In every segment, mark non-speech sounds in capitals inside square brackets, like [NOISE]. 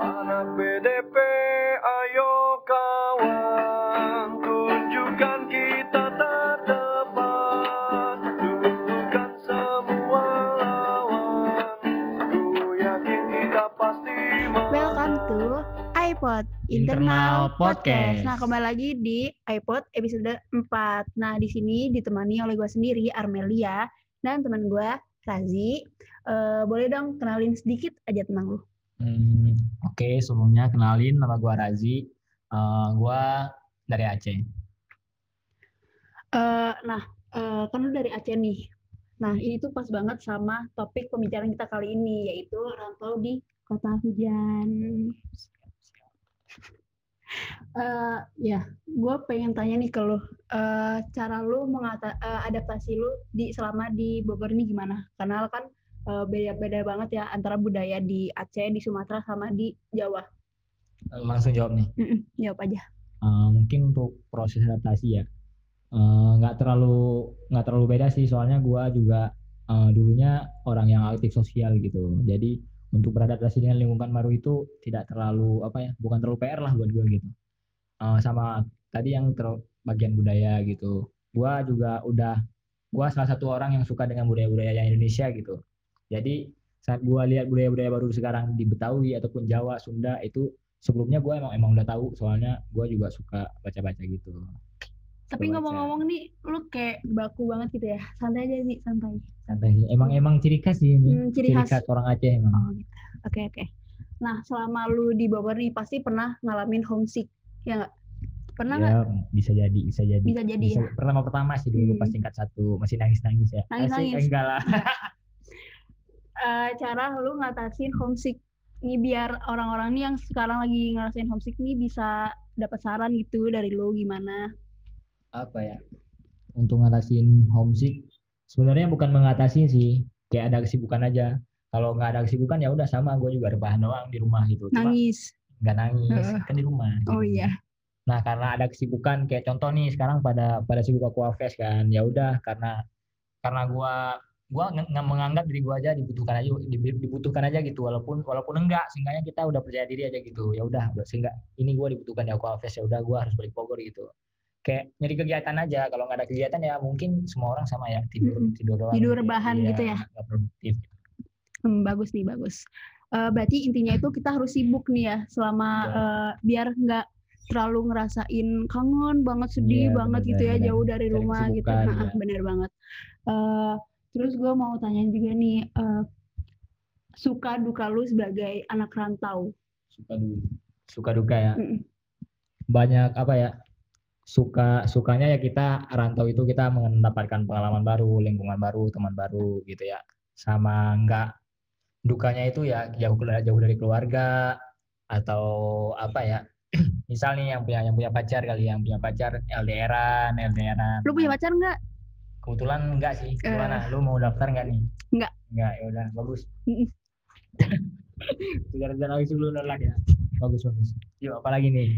Anak BDP, ayo kawan, tunjukkan kita terdepan, dulukan semua lawan. Ku yakin kita pasti menang. Welcome to iPod Internal Podcast. Nah, kembali lagi di iPod episode 4. Nah, di sini ditemani oleh gue sendiri, Armelia, dan teman gue, Razi. Eh, boleh dong kenalin sedikit aja tentang lu. Hmm, Oke, sebelumnya kenalin nama gua Razi. Eh, gua dari Aceh. Eh, nah, eh, kan dari Aceh nih. Nah, ini tuh pas banget sama topik pembicaraan kita kali ini, yaitu rantau di kota hujan. Eh, ya, gue pengen tanya nih ke lu, eh, cara lu mengata, eh, adaptasi di selama di Bogor ini gimana? Karena kan eh, beda-beda banget ya antara budaya di Aceh, di Sumatera sama di Jawa. Eh, Langsung jawab nih. Mm-mm, jawab aja. Eh, mungkin untuk proses adaptasi ya, nggak terlalu nggak terlalu beda sih. Soalnya gua juga eh, dulunya orang yang aktif sosial gitu. Jadi untuk beradaptasi dengan lingkungan baru itu tidak terlalu apa ya, bukan terlalu PR lah buat gua gitu. Eh, sama tadi yang ter bagian budaya gitu. Gua juga udah gua salah satu orang yang suka dengan budaya-budaya Indonesia gitu. Jadi saat gua lihat budaya-budaya baru sekarang di Betawi ataupun Jawa, Sunda itu sebelumnya gua emang emang udah tahu soalnya gua juga suka baca-baca gitu. Tapi ngomong-ngomong nih, lu kayak baku banget gitu ya. Santai aja sih, santai. Santai sih. Emang emang ciri khas sih ini. Hmm, ciri khas. orang Aceh emang. Oh gitu. Oke oke. Nah selama lu di Bogor nih pasti pernah ngalamin homesick, ya nggak? Pernah nggak? ya bisa jadi, bisa jadi. Bisa jadi ya. Pertama-pertama sih dulu Hmm. pas tingkat satu masih nangis-nangis ya. Nangis-nangis. Asik, enggak lah. [LAUGHS] Eh, cara lu ngatasin homesick ini biar orang-orang nih yang sekarang lagi ngerasain homesick nih bisa dapat saran gitu dari lu gimana? apa ya untuk ngatasin homesick sebenarnya bukan mengatasi sih kayak ada kesibukan aja kalau nggak ada kesibukan ya udah sama gue juga rebahan doang di rumah gitu cuma Nangis. nggak nangis Heeh. kan di rumah Oh iya. nah karena ada kesibukan kayak contoh nih sekarang pada pada sibuk aku kan ya udah karena karena gua gua nggak menganggap diri gua aja dibutuhkan aja di- dibutuhkan aja gitu walaupun walaupun enggak seenggaknya kita udah percaya diri aja gitu ya udah sehingga ini gua dibutuhkan di Aquafest ya udah gua harus balik Bogor gitu kayak nyari kegiatan aja kalau nggak ada kegiatan ya mungkin semua orang sama ya tidur Mm-mm. tidur doang Tidur gitu. rebahan Iya, gitu ya? nggak produktif Hmm, bagus nih bagus. Eh, berarti intinya itu kita harus sibuk nih ya selama Iya. eh, biar nggak terlalu ngerasain kangen banget sedih Iya, banget gitu ya benar-benar. jauh dari rumah gitu. Nah, iya. bener banget. Eh, terus gue mau tanya juga nih eh, suka duka lu sebagai anak rantau. suka dulu suka duka ya Mm-mm. banyak apa ya suka sukanya ya kita rantau itu kita mendapatkan pengalaman baru lingkungan baru teman baru gitu ya sama enggak dukanya itu ya jauh jauh dari keluarga atau apa ya [CLEARS THROAT] misalnya yang punya yang punya pacar kali yang punya pacar LDRan LDRan Lu punya pacar nggak? Kebetulan enggak sih gimana lu mau daftar enggak nih Enggak. enggak ya udah bagus rencana lagi sebelum nolak ya bagus bagus yuk apalagi nih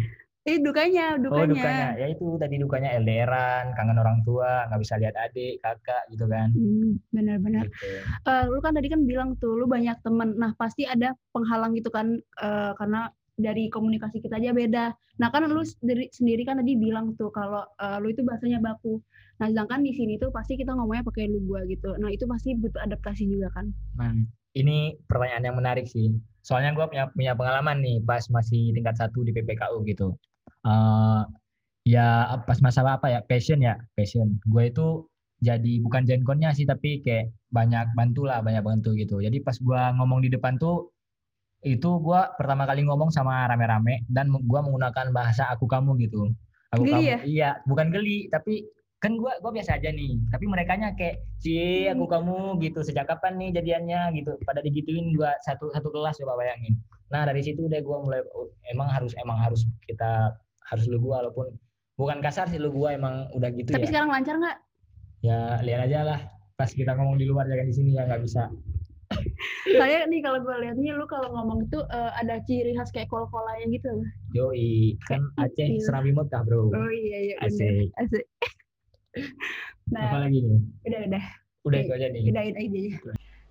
Eh dukanya, Oh dukanya. dukanya, ya itu tadi dukanya LDRan, kangen orang tua, nggak bisa lihat adik, kakak gitu kan. Hmm, benar-benar. Gitu. Eh, lu kan tadi kan bilang tuh lu banyak temen. Nah pasti ada penghalang gitu kan eh, karena dari komunikasi kita aja beda. Nah kan lu sendiri, sendiri kan tadi bilang tuh kalau eh, lu itu bahasanya baku. Nah sedangkan di sini tuh pasti kita ngomongnya pakai lu gua gitu. Nah itu pasti butuh adaptasi juga kan. Nah, ini pertanyaan yang menarik sih. Soalnya gue punya punya pengalaman nih pas masih tingkat satu di PPKU gitu. Eh ya pas masalah apa ya passion ya passion. Gue itu jadi bukan jengonnya sih tapi kayak banyak bantu lah banyak bantu gitu. Jadi pas gue ngomong di depan tuh itu gue pertama kali ngomong sama rame-rame dan gue menggunakan bahasa aku kamu gitu. Aku Geli kamu. ya? iya bukan geli tapi kan gua gua biasa aja nih. Tapi mereka kayak cie aku kamu gitu. Sejak kapan nih jadiannya? gitu. Pada digituin gua satu satu kelas coba bayangin. Nah dari situ deh gua mulai oh, emang harus emang harus kita harus lu gua walaupun bukan kasar sih lu gua emang udah gitu Tapi ya. sekarang lancar nggak? ya lihat aja lah. Pas kita ngomong di luar jangan di sini ya nggak bisa [LAUGHS] Soalnya nih kalau gue lihat nih lu kalau ngomong tuh eh, ada ciri khas kayak kol-kolanya gitu. yoi kan Aceh Iya. Serambi Mekah bro Oh iya iya bener. asik Asik. apa [LAUGHS] Nah lagi nih udah udah udah itu aja nih udah itu aja.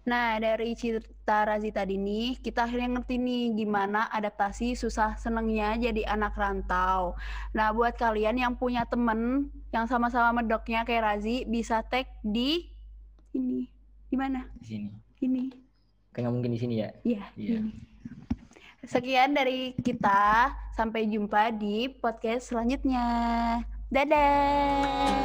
Nah, dari cerita Razi tadi nih, kita akhirnya ngerti nih gimana adaptasi susah senengnya jadi anak rantau. Nah, buat kalian yang punya temen yang sama-sama medoknya kayak Razi, bisa tag di ini. Di mana? Di sini. Ini. Kayak nggak mungkin di sini ya. Iya, ini. Sekian dari kita. Sampai jumpa di podcast selanjutnya. Dadah.